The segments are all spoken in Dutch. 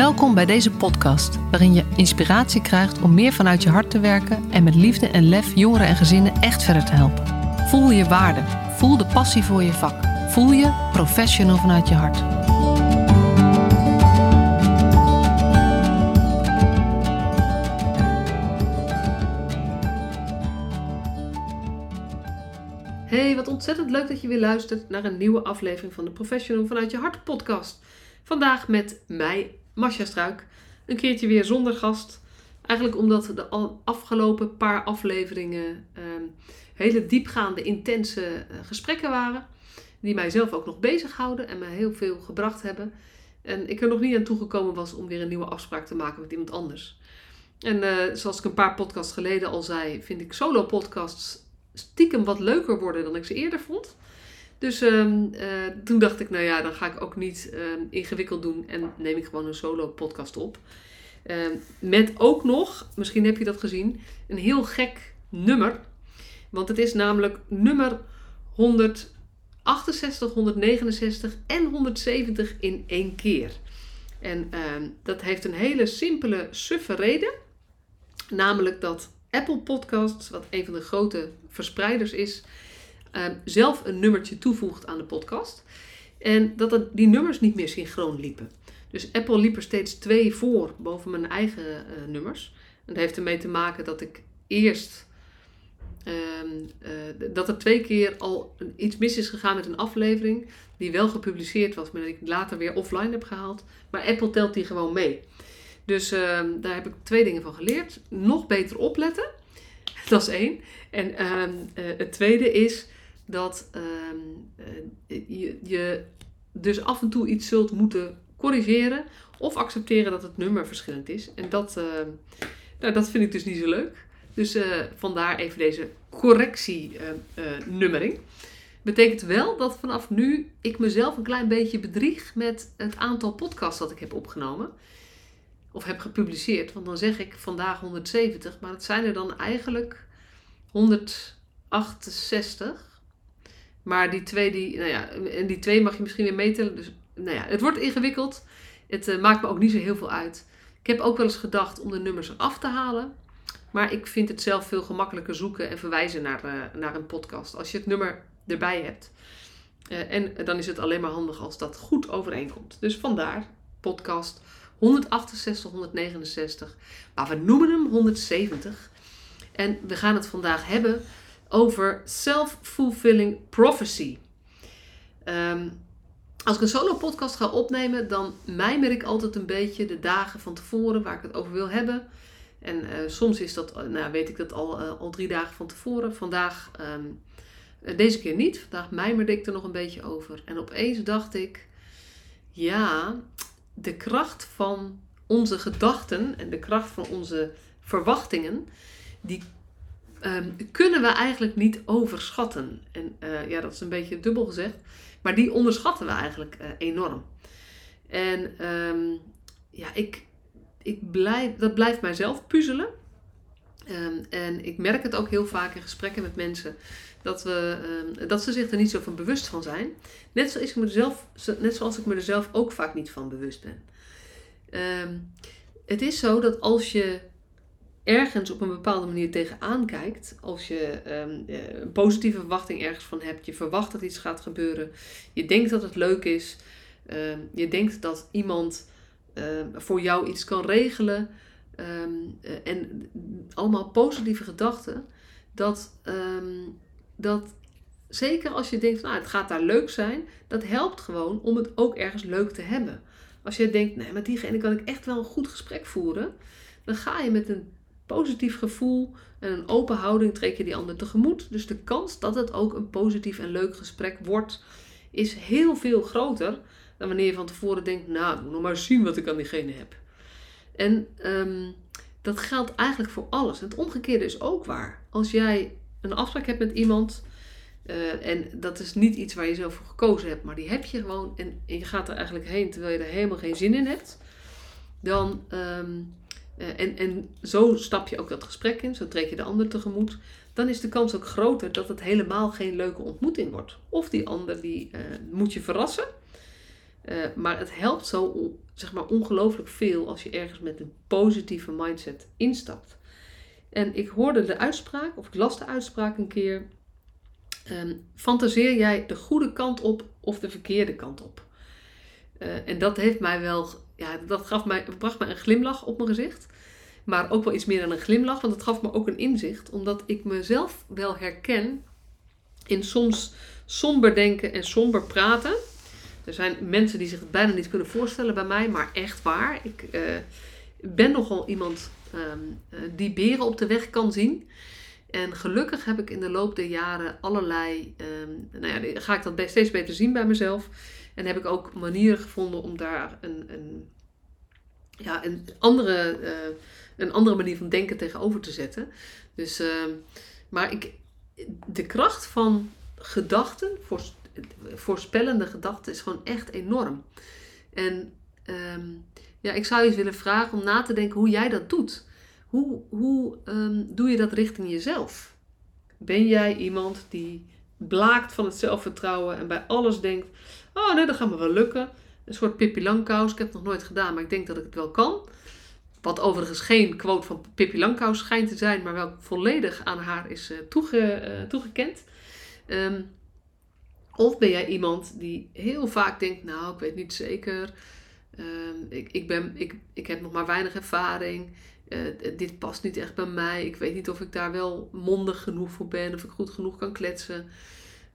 Welkom bij deze podcast, waarin je inspiratie krijgt om meer vanuit je hart te werken en met liefde en lef jongeren en gezinnen echt verder te helpen. Voel je waarde, voel de passie voor je vak, voel je professional vanuit je hart. Hey, wat ontzettend leuk dat je weer luistert naar een nieuwe aflevering van de Professional vanuit je hart podcast. Vandaag met mij, Masha Struik. Een keertje weer zonder gast. Eigenlijk omdat de afgelopen paar afleveringen ehm, hele diepgaande, intense eh, gesprekken waren. Die mij zelf ook nog bezighouden en me heel veel gebracht hebben. En ik er nog niet aan toegekomen was om weer een nieuwe afspraak te maken met iemand anders. En uh, zoals ik een paar podcasts geleden al zei, vind ik solo podcasts stiekem wat leuker worden dan ik ze eerder vond. Dus ehm, eh, toen dacht ik, nou ja, dan ga ik ook niet ehm, ingewikkeld doen en neem ik gewoon een solo podcast op. Ehm, met ook nog, misschien heb je dat gezien, een heel gek nummer. Want het is namelijk nummer 168, 169 en 170 in één keer. En dat heeft een hele simpele, suffe reden. Namelijk dat Apple Podcasts, wat een van de grote verspreiders is, Ehm, zelf een nummertje toevoegt aan de podcast. En dat die nummers niet meer synchroon liepen. Dus Apple liep er steeds twee voor boven mijn eigen uh, nummers. En dat heeft ermee te maken dat ik eerst. Ehm, eh, dat er twee keer al iets mis is gegaan met een aflevering. Die wel gepubliceerd was, maar dat ik later weer offline heb gehaald. Maar Apple telt die gewoon mee. Dus ehm, daar heb ik twee dingen van geleerd. Nog beter opletten. Dat is één. En uh, het tweede is dat ehm, eh, je, je dus af en toe iets zult moeten corrigeren of accepteren dat het nummer verschillend is. En dat, ehm, nou, dat vind ik dus niet zo leuk. Dus uh, vandaar even deze correctienummering. Uh, Betekent wel dat vanaf nu ik mezelf een klein beetje bedrieg met het aantal podcasts dat ik heb opgenomen. Of heb gepubliceerd. Want dan zeg ik vandaag 170, maar het zijn er dan eigenlijk 168. Maar die twee, die, nou ja, en die twee mag je misschien weer metelen. Dus nou ja, het wordt ingewikkeld. Het uh, maakt me ook niet zo heel veel uit. Ik heb ook wel eens gedacht om de nummers eraf te halen. Maar ik vind het zelf veel gemakkelijker zoeken en verwijzen naar, uh, naar een podcast. Als je het nummer erbij hebt. Uh, en dan is het alleen maar handig als dat goed overeenkomt. Dus vandaar podcast 168, 169. Maar we noemen hem 170. En we gaan het vandaag hebben over self-fulfilling prophecy. Ehm, als ik een solo podcast ga opnemen, dan mijmer ik altijd een beetje de dagen van tevoren waar ik het over wil hebben. En uh, soms is dat, nou, weet ik dat al, uh, al drie dagen van tevoren. Vandaag, um, deze keer niet. Vandaag mijmerde ik er nog een beetje over. En opeens dacht ik, ja, de kracht van onze gedachten en de kracht van onze verwachtingen, die um, kunnen we eigenlijk niet overschatten. En uh, ja, dat is een beetje dubbel gezegd. Maar die onderschatten we eigenlijk uh, enorm. En um, ja, ik, ik blijf, dat blijft mijzelf puzzelen. Um, en ik merk het ook heel vaak in gesprekken met mensen dat, we, dat ze zich er niet zo van bewust van zijn. Net zoals ik me er zelf, net zoals ik me er zelf ook vaak niet van bewust ben. het is zo dat als je ergens op een bepaalde manier tegenaan kijkt, als je um, een positieve verwachting ergens van hebt, je verwacht dat iets gaat gebeuren, je denkt dat het leuk is, um, je denkt dat iemand um, voor jou iets kan regelen uh, en allemaal positieve gedachten, dat, dat zeker als je denkt, nou, het gaat daar leuk zijn, dat helpt gewoon om het ook ergens leuk te hebben. Als je denkt, nee, met diegene kan ik echt wel een goed gesprek voeren, dan ga je met een positief gevoel en een open houding trek je die ander tegemoet. Dus de kans dat het ook een positief en leuk gesprek wordt, is heel veel groter dan wanneer je van tevoren denkt, nou, ik moet nog maar zien wat ik aan diegene heb. En um, dat geldt eigenlijk voor alles. Het omgekeerde is ook waar. Als jij een afspraak hebt met iemand, uh, en dat is niet iets waar je zelf voor gekozen hebt, maar die heb je gewoon en, je gaat er eigenlijk heen terwijl je er helemaal geen zin in hebt, dan um, uh, en, en zo stap je ook dat gesprek in, zo trek je de ander tegemoet. Dan is de kans ook groter dat het helemaal geen leuke ontmoeting wordt. Of die ander die uh, moet je verrassen. Eh, maar het helpt zo zeg maar, ongelooflijk veel als je ergens met een positieve mindset instapt. En ik hoorde de uitspraak, of ik las de uitspraak een keer. Um, fantaseer jij de goede kant op of de verkeerde kant op? En dat heeft mij wel, ja, dat gaf mij, bracht mij een glimlach op mijn gezicht. Maar ook wel iets meer dan een glimlach, want het gaf me ook een inzicht. Omdat ik mezelf wel herken in soms somber denken en somber praten. Er zijn mensen die zich het bijna niet kunnen voorstellen bij mij, maar echt waar. Ik uh, ben nogal iemand um, die beren op de weg kan zien. En gelukkig heb ik in de loop der jaren allerlei, um, nou ja, ga ik dat steeds beter zien bij mezelf. En heb ik ook manieren gevonden om daar een, een, ja, een, andere, uh, een andere manier van denken tegenover te zetten. Dus, uh, maar ik, de kracht van gedachten, voorspellende gedachten, is gewoon echt enorm. En um, ja, ik zou je willen vragen om na te denken hoe jij dat doet. Hoe, hoe um, doe je dat richting jezelf? Ben jij iemand die blaakt van het zelfvertrouwen en bij alles denkt: Oh nee, dat gaat me wel lukken. Een soort Pippi Langkous. Ik heb het nog nooit gedaan, maar ik denk dat ik het wel kan. Wat overigens geen quote van Pippi Langkous schijnt te zijn, maar wel volledig aan haar is toege, uh, toegekend. Um, of ben jij iemand die heel vaak denkt: Nou, ik weet niet zeker. Um, ik, ik, ben, ik, ik heb nog maar weinig ervaring. Uh, dit past niet echt bij mij. Ik weet niet of ik daar wel mondig genoeg voor ben. Of ik goed genoeg kan kletsen.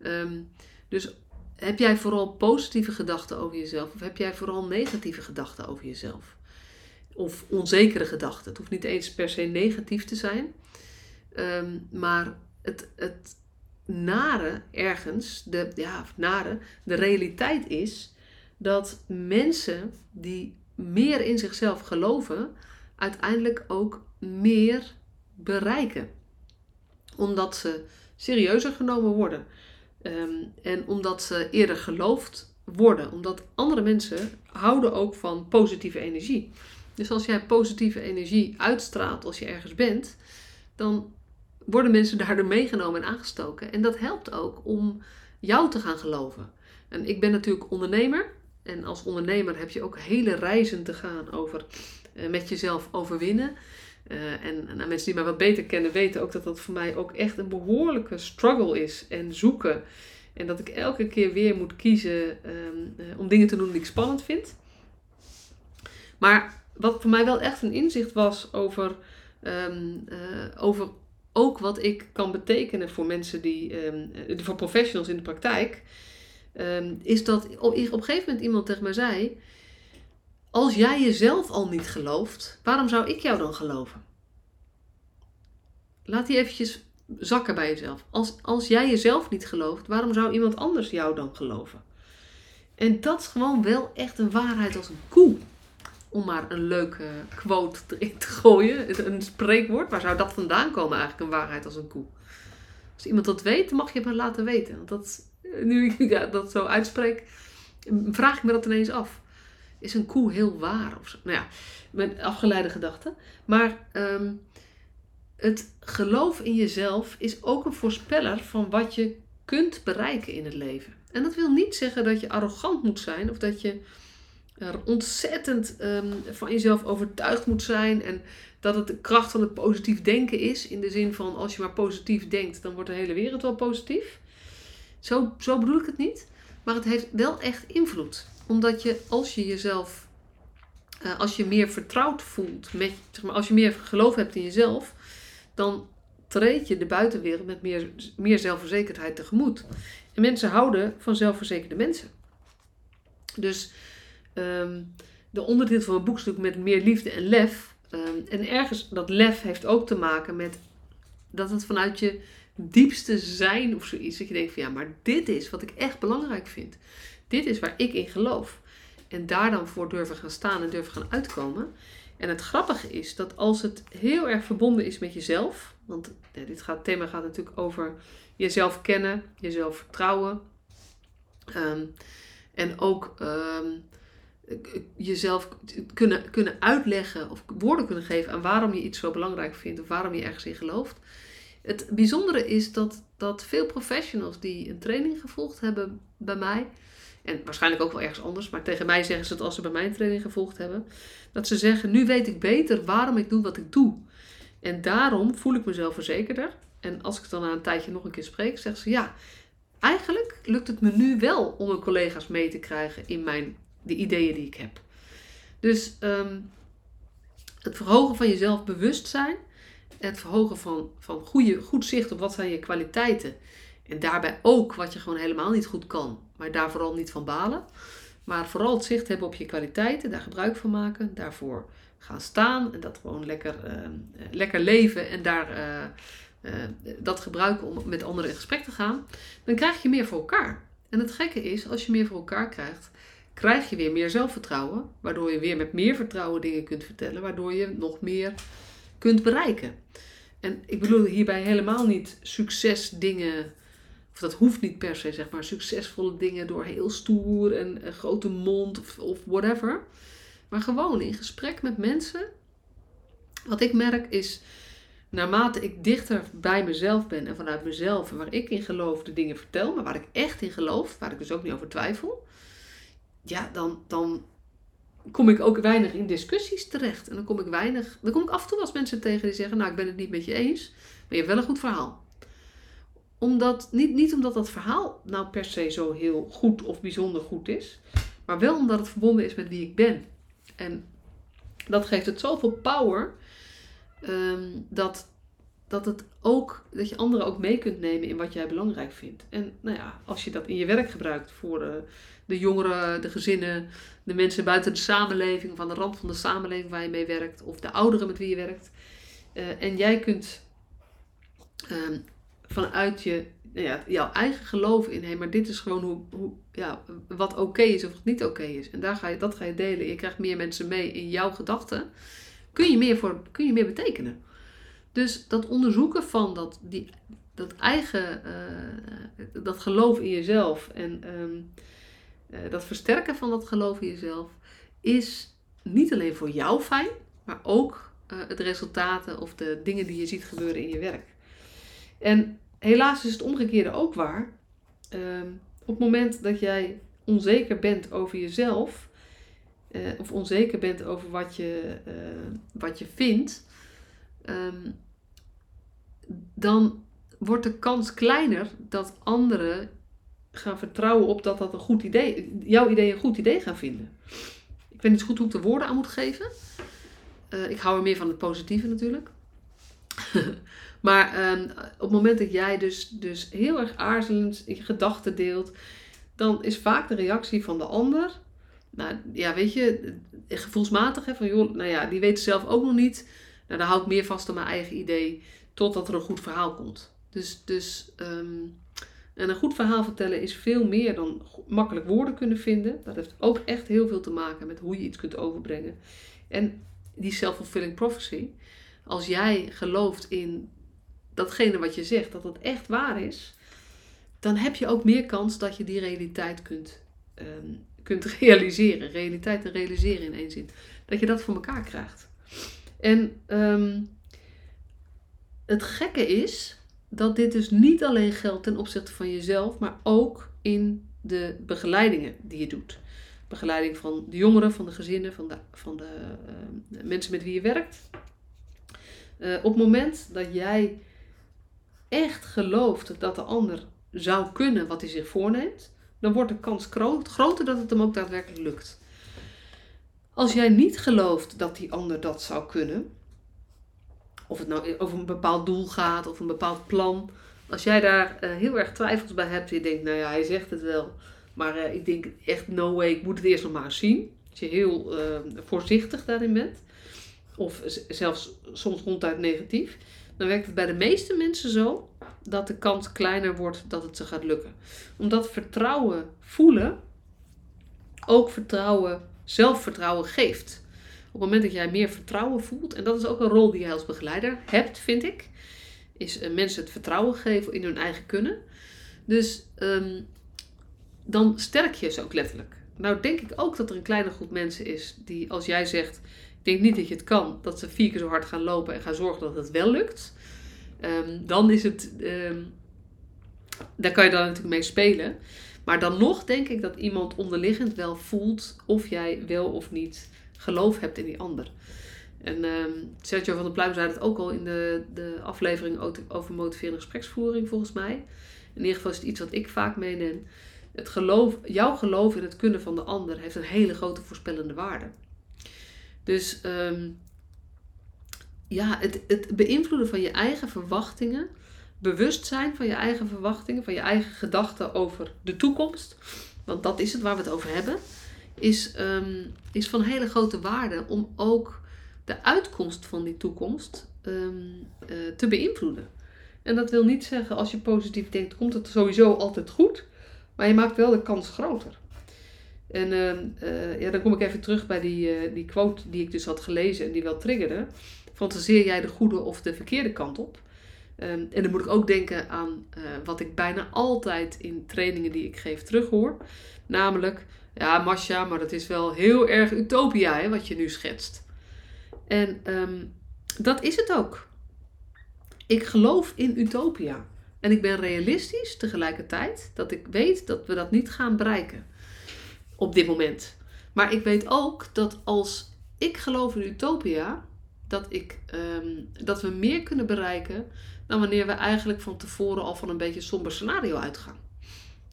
Um, dus heb jij vooral positieve gedachten over jezelf? Of heb jij vooral negatieve gedachten over jezelf? Of onzekere gedachten. Het hoeft niet eens per se negatief te zijn. Um, maar het, het nare ergens, de, ja, nare, de realiteit is dat mensen die meer in zichzelf geloven, uiteindelijk ook meer bereiken. Omdat ze serieuzer genomen worden. Um, en omdat ze eerder geloofd worden. Omdat andere mensen houden ook van positieve energie. Dus als jij positieve energie uitstraalt als je ergens bent, dan worden mensen daardoor meegenomen en aangestoken. En dat helpt ook om jou te gaan geloven. En ik ben natuurlijk ondernemer. En als ondernemer heb je ook hele reizen te gaan over uh, met jezelf overwinnen. Uh, en nou, mensen die mij wat beter kennen weten ook dat dat voor mij ook echt een behoorlijke struggle is. En zoeken. En dat ik elke keer weer moet kiezen um, uh, om dingen te doen die ik spannend vind. Maar wat voor mij wel echt een inzicht was over, um, over ook wat ik kan betekenen voor mensen die, um, voor professionals in de praktijk. Is dat op, op een gegeven moment iemand tegen mij zei: Als jij jezelf al niet gelooft, waarom zou ik jou dan geloven? Laat die eventjes zakken bij jezelf. Als, als jij jezelf niet gelooft, waarom zou iemand anders jou dan geloven? En dat is gewoon wel echt een waarheid als een koe. Om maar een leuke quote erin te gooien. Een spreekwoord. Waar zou dat vandaan komen eigenlijk, een waarheid als een koe? Als iemand dat weet, mag je het maar laten weten. Want dat, nu ik dat zo uitspreek, vraag ik me dat ineens af. Is een koe heel waar? Of zo? Nou ja, met afgeleide gedachten. Maar um, het geloof in jezelf is ook een voorspeller van wat je kunt bereiken in het leven. En dat wil niet zeggen dat je arrogant moet zijn of dat je er ontzettend um, van jezelf overtuigd moet zijn en dat het de kracht van het positief denken is. In de zin van als je maar positief denkt, dan wordt de hele wereld wel positief. Zo, zo bedoel ik het niet. Maar het heeft wel echt invloed. Omdat je als je jezelf, uh, als je meer vertrouwd voelt, met, zeg maar, als je meer geloof hebt in jezelf, dan treed je de buitenwereld met meer, meer zelfverzekerdheid tegemoet. En mensen houden van zelfverzekerde mensen. Dus um, de ondertitel van mijn boek is natuurlijk met meer liefde en lef. Um, en ergens, dat lef heeft ook te maken met dat het vanuit je diepste zijn of zoiets. Dat je denkt van ja, maar dit is wat ik echt belangrijk vind. Dit is waar ik in geloof. En daar dan voor durven gaan staan en durven gaan uitkomen. En het grappige is dat als het heel erg verbonden is met jezelf. Want dit gaat, thema gaat natuurlijk over jezelf kennen, jezelf vertrouwen. Um, en ook um, jezelf kunnen, kunnen uitleggen of woorden kunnen geven aan waarom je iets zo belangrijk vindt of waarom je ergens in gelooft. Het bijzondere is dat, dat veel professionals die een training gevolgd hebben bij mij En waarschijnlijk ook wel ergens anders. Maar tegen mij zeggen ze het als ze bij mijn training gevolgd hebben. Dat ze zeggen, nu weet ik beter waarom ik doe wat ik doe. En daarom voel ik mezelf verzekerder. En als ik dan na een tijdje nog een keer spreek, zeggen ze ja, eigenlijk lukt het me nu wel om mijn collega's mee te krijgen in mijn, de ideeën die ik heb. Dus ehm, het verhogen van je zelfbewustzijn, het verhogen van, van goede, goed zicht op wat zijn je kwaliteiten. En daarbij ook wat je gewoon helemaal niet goed kan, maar daar vooral niet van balen. Maar vooral het zicht hebben op je kwaliteiten, daar gebruik van maken, daarvoor gaan staan en dat gewoon lekker, ehm, lekker leven en daar eh, eh, dat gebruiken om met anderen in gesprek te gaan, dan krijg je meer voor elkaar. En het gekke is, als je meer voor elkaar krijgt, krijg je weer meer zelfvertrouwen, waardoor je weer met meer vertrouwen dingen kunt vertellen, waardoor je nog meer kunt bereiken. En ik bedoel hierbij helemaal niet succesdingen, of dat hoeft niet per se, zeg maar, succesvolle dingen door heel stoer en een grote mond of, of whatever. Maar gewoon in gesprek met mensen. Wat ik merk is, naarmate ik dichter bij mezelf ben en vanuit mezelf en waar ik in geloof de dingen vertel, maar waar ik echt in geloof, waar ik dus ook niet over twijfel, ja, dan, dan kom ik ook weinig in discussies terecht. En dan kom ik weinig, dan kom ik af en toe als mensen tegen die zeggen, nou ik ben het niet met je eens, maar je hebt wel een goed verhaal. Omdat, niet, niet omdat dat verhaal nou per se zo heel goed of bijzonder goed is, maar wel omdat het verbonden is met wie ik ben. En dat geeft het zoveel power Ehm, dat, dat, het ook, dat je anderen ook mee kunt nemen in wat jij belangrijk vindt. En nou ja, als je dat in je werk gebruikt voor de, de jongeren, de gezinnen, de mensen buiten de samenleving aan de rand van de samenleving waar je mee werkt, of de ouderen met wie je werkt. Uh, en jij kunt um, vanuit je, nou ja, jouw eigen geloof in, hé, maar dit is gewoon hoe, hoe, ja, wat oké is of wat niet oké is. En daar ga je, dat ga je delen. Je krijgt meer mensen mee in jouw gedachten kun je meer, voor, kun je meer betekenen. Dus dat onderzoeken van dat, die, dat eigen, uh, dat geloof in jezelf en um, uh, dat versterken van dat geloof in jezelf is niet alleen voor jou fijn, maar ook uh, het resultaten of de dingen die je ziet gebeuren in je werk. En helaas is het omgekeerde ook waar. Um, op het moment dat jij onzeker bent over jezelf, uh, of onzeker bent over wat je, uh, wat je vindt, um, dan wordt de kans kleiner dat anderen gaan vertrouwen op dat dat een goed idee, jouw idee een goed idee gaan vinden. Ik weet niet goed hoe ik de woorden aan moet geven. Uh, ik hou er meer van het positieve natuurlijk. maar um, op het moment dat jij dus, dus heel erg aarzelend je gedachten deelt, dan is vaak de reactie van de ander nou ja, weet je, gevoelsmatig, hè, van joh, nou ja, die weten zelf ook nog niet. Nou, dan hou ik meer vast aan mijn eigen idee, totdat er een goed verhaal komt. Dus, dus um, en een goed verhaal vertellen is veel meer dan makkelijk woorden kunnen vinden. Dat heeft ook echt heel veel te maken met hoe je iets kunt overbrengen. En die self-fulfilling prophecy, als jij gelooft in datgene wat je zegt, dat dat echt waar is, dan heb je ook meer kans dat je die realiteit kunt um, kunt realiseren. Realiteit te realiseren in één zin. Dat je dat voor elkaar krijgt. En um, het gekke is dat dit dus niet alleen geldt ten opzichte van jezelf, maar ook in de begeleidingen die je doet. Begeleiding van de jongeren, van de gezinnen, van de, van de uh, mensen met wie je werkt. Uh, op het moment dat jij echt gelooft dat de ander zou kunnen wat hij zich voorneemt, dan wordt de kans groter dat het hem ook daadwerkelijk lukt. Als jij niet gelooft dat die ander dat zou kunnen, of het nou over een bepaald doel gaat of een bepaald plan, als jij daar uh, heel erg twijfels bij hebt, je denkt, nou ja, hij zegt het wel, maar uh, ik denk echt, no way, ik moet het eerst nog maar zien. Als je heel uh, voorzichtig daarin bent, of zelfs soms ronduit negatief, dan werkt het bij de meeste mensen zo dat de kans kleiner wordt dat het ze gaat lukken. Omdat vertrouwen voelen ook vertrouwen, zelfvertrouwen geeft. Op het moment dat jij meer vertrouwen voelt, en dat is ook een rol die jij als begeleider hebt, vind ik, is uh, mensen het vertrouwen geven in hun eigen kunnen. Dus um, dan sterk je ze ook letterlijk. Nou denk ik ook dat er een kleine groep mensen is die als jij zegt, denk niet dat je het kan, dat ze vier keer zo hard gaan lopen en gaan zorgen dat het wel lukt. Um, dan is het. Um, daar kan je dan natuurlijk mee spelen. Maar dan nog denk ik dat iemand onderliggend wel voelt of jij wel of niet geloof hebt in die ander. En um, Sergio van der Pluim zei het ook al in de, de aflevering over motiverende gespreksvoering, volgens mij. In ieder geval is het iets wat ik vaak meeneem. Het geloof, jouw geloof in het kunnen van de ander heeft een hele grote voorspellende waarde. Dus um, ja, het, het beïnvloeden van je eigen verwachtingen, bewustzijn van je eigen verwachtingen, van je eigen gedachten over de toekomst, want dat is het waar we het over hebben, is, um, is van hele grote waarde om ook de uitkomst van die toekomst um, uh, te beïnvloeden. En dat wil niet zeggen als je positief denkt, komt het sowieso altijd goed, maar je maakt wel de kans groter. En uh, ja, dan kom ik even terug bij die, uh, die quote die ik dus had gelezen en die wel triggerde. Fantaseer jij de goede of de verkeerde kant op? Um, en dan moet ik ook denken aan wat ik bijna altijd in trainingen die ik geef terughoor. Namelijk, ja Masha, maar dat is wel heel erg utopia hè, wat je nu schetst. En um, dat is het ook. Ik geloof in utopia. En ik ben realistisch tegelijkertijd dat ik weet dat we dat niet gaan bereiken op dit moment. Maar ik weet ook dat als ik geloof in utopia, dat, ik, um, dat we meer kunnen bereiken dan wanneer we eigenlijk van tevoren al van een beetje somber scenario uitgaan.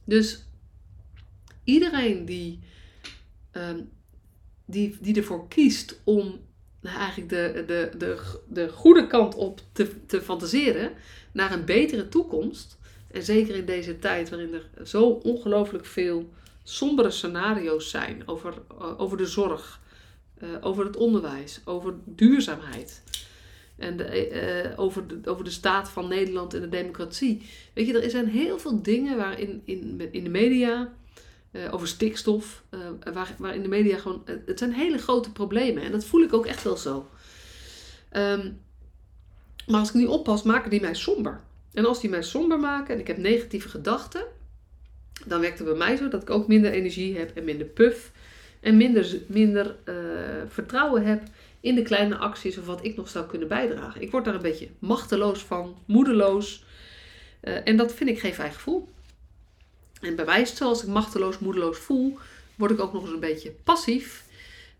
Dus iedereen die, um, die, die ervoor kiest om eigenlijk de, de, de, de goede kant op te, te fantaseren naar een betere toekomst. En zeker in deze tijd waarin er zo ongelooflijk veel sombere scenario's zijn over, eh, over de zorg, uh, over het onderwijs, over duurzaamheid. En de, uh, over, de, over de staat van Nederland en de democratie. Weet je, er zijn heel veel dingen waarin in, in de media over stikstof, waar, waar in de media gewoon. Het zijn hele grote problemen en dat voel ik ook echt wel zo. Um, maar als ik niet oppas, maken die mij somber. En als die mij somber maken en ik heb negatieve gedachten, dan werkt het bij mij zo dat ik ook minder energie heb en minder puff. En minder, minder vertrouwen heb in de kleine acties of wat ik nog zou kunnen bijdragen. Ik word daar een beetje machteloos van, moedeloos. en dat vind ik geen fijn gevoel. En bij wijze zoals ik machteloos, moedeloos voel, word ik ook nog eens een beetje passief.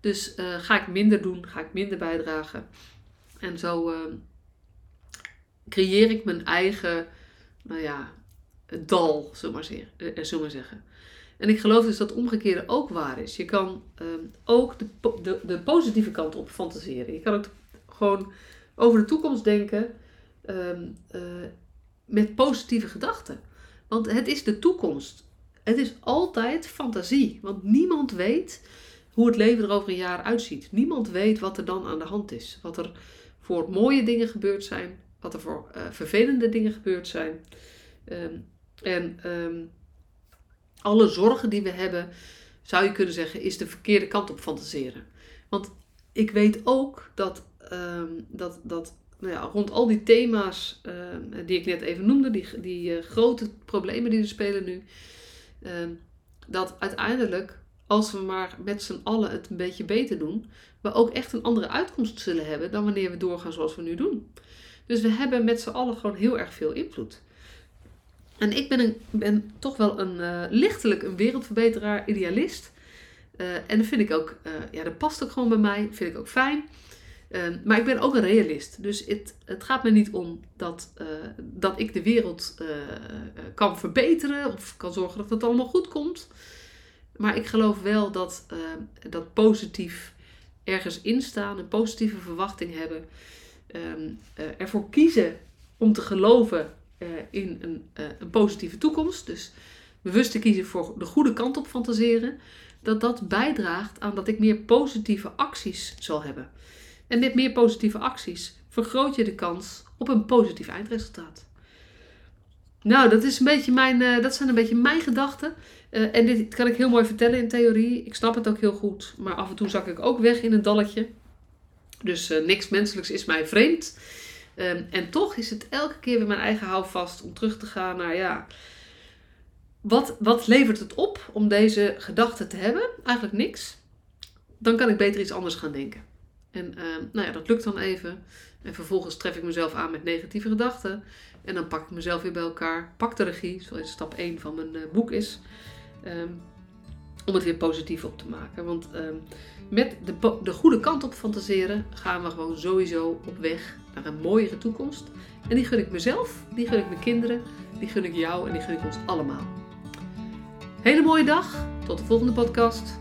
Dus uh, ga ik minder doen, ga ik minder bijdragen. En zo creëer ik mijn eigen, nou ja, dal, zullen maar, uh, maar zeggen. En ik geloof dus dat omgekeerde ook waar is. Je kan ook de, de, de, positieve kant op fantaseren. Je kan ook gewoon over de toekomst denken um, met positieve gedachten. Want het is de toekomst. Het is altijd fantasie. Want niemand weet hoe het leven er over een jaar uitziet. Niemand weet wat er dan aan de hand is. Wat er voor mooie dingen gebeurd zijn. Wat er voor vervelende dingen gebeurd zijn. Um, en um, alle zorgen die we hebben, zou je kunnen zeggen, is de verkeerde kant op fantaseren. Want ik weet ook dat, um, dat, dat nou ja, rond al die thema's uh, die ik net even noemde, die, die uh, grote problemen die er spelen nu, dat uiteindelijk, als we maar met z'n allen het een beetje beter doen, we ook echt een andere uitkomst zullen hebben dan wanneer we doorgaan zoals we nu doen. Dus we hebben met z'n allen gewoon heel erg veel invloed. En ik ben, een, ben toch wel een uh, lichtelijk een wereldverbeteraar, idealist. en dat vind ik ook, ja, dat past ook gewoon bij mij, vind ik ook fijn. Ehm, maar ik ben ook een realist. Dus het, het gaat me niet om dat, dat ik de wereld kan verbeteren of kan zorgen dat het allemaal goed komt. Maar ik geloof wel dat, dat positief ergens instaan, een positieve verwachting hebben, um, ervoor kiezen om te geloven in een, een positieve toekomst. Dus bewust te kiezen voor de goede kant op fantaseren. Dat dat bijdraagt aan dat ik meer positieve acties zal hebben. En met meer positieve acties vergroot je de kans op een positief eindresultaat. Nou, dat, is een beetje mijn, uh, dat zijn een beetje mijn gedachten. En dit kan ik heel mooi vertellen in theorie. Ik snap het ook heel goed. Maar af en toe zak ik ook weg in een dalletje. Dus niks menselijks is mij vreemd. Um, en toch is het elke keer weer mijn eigen houvast om terug te gaan naar ja. Wat, wat levert het op om deze gedachten te hebben? Eigenlijk niks. Dan kan ik beter iets anders gaan denken. En uh, nou ja, dat lukt dan even. En vervolgens tref ik mezelf aan met negatieve gedachten. En dan pak ik mezelf weer bij elkaar. Pak de regie, zoals stap 1 van mijn uh, boek is. Ehm, om het weer positief op te maken. Want ehm, met de, de goede kant op fantaseren gaan we gewoon sowieso op weg naar een mooiere toekomst. En die gun ik mezelf, die gun ik mijn kinderen, die gun ik jou en die gun ik ons allemaal. Hele mooie dag. Tot de volgende podcast.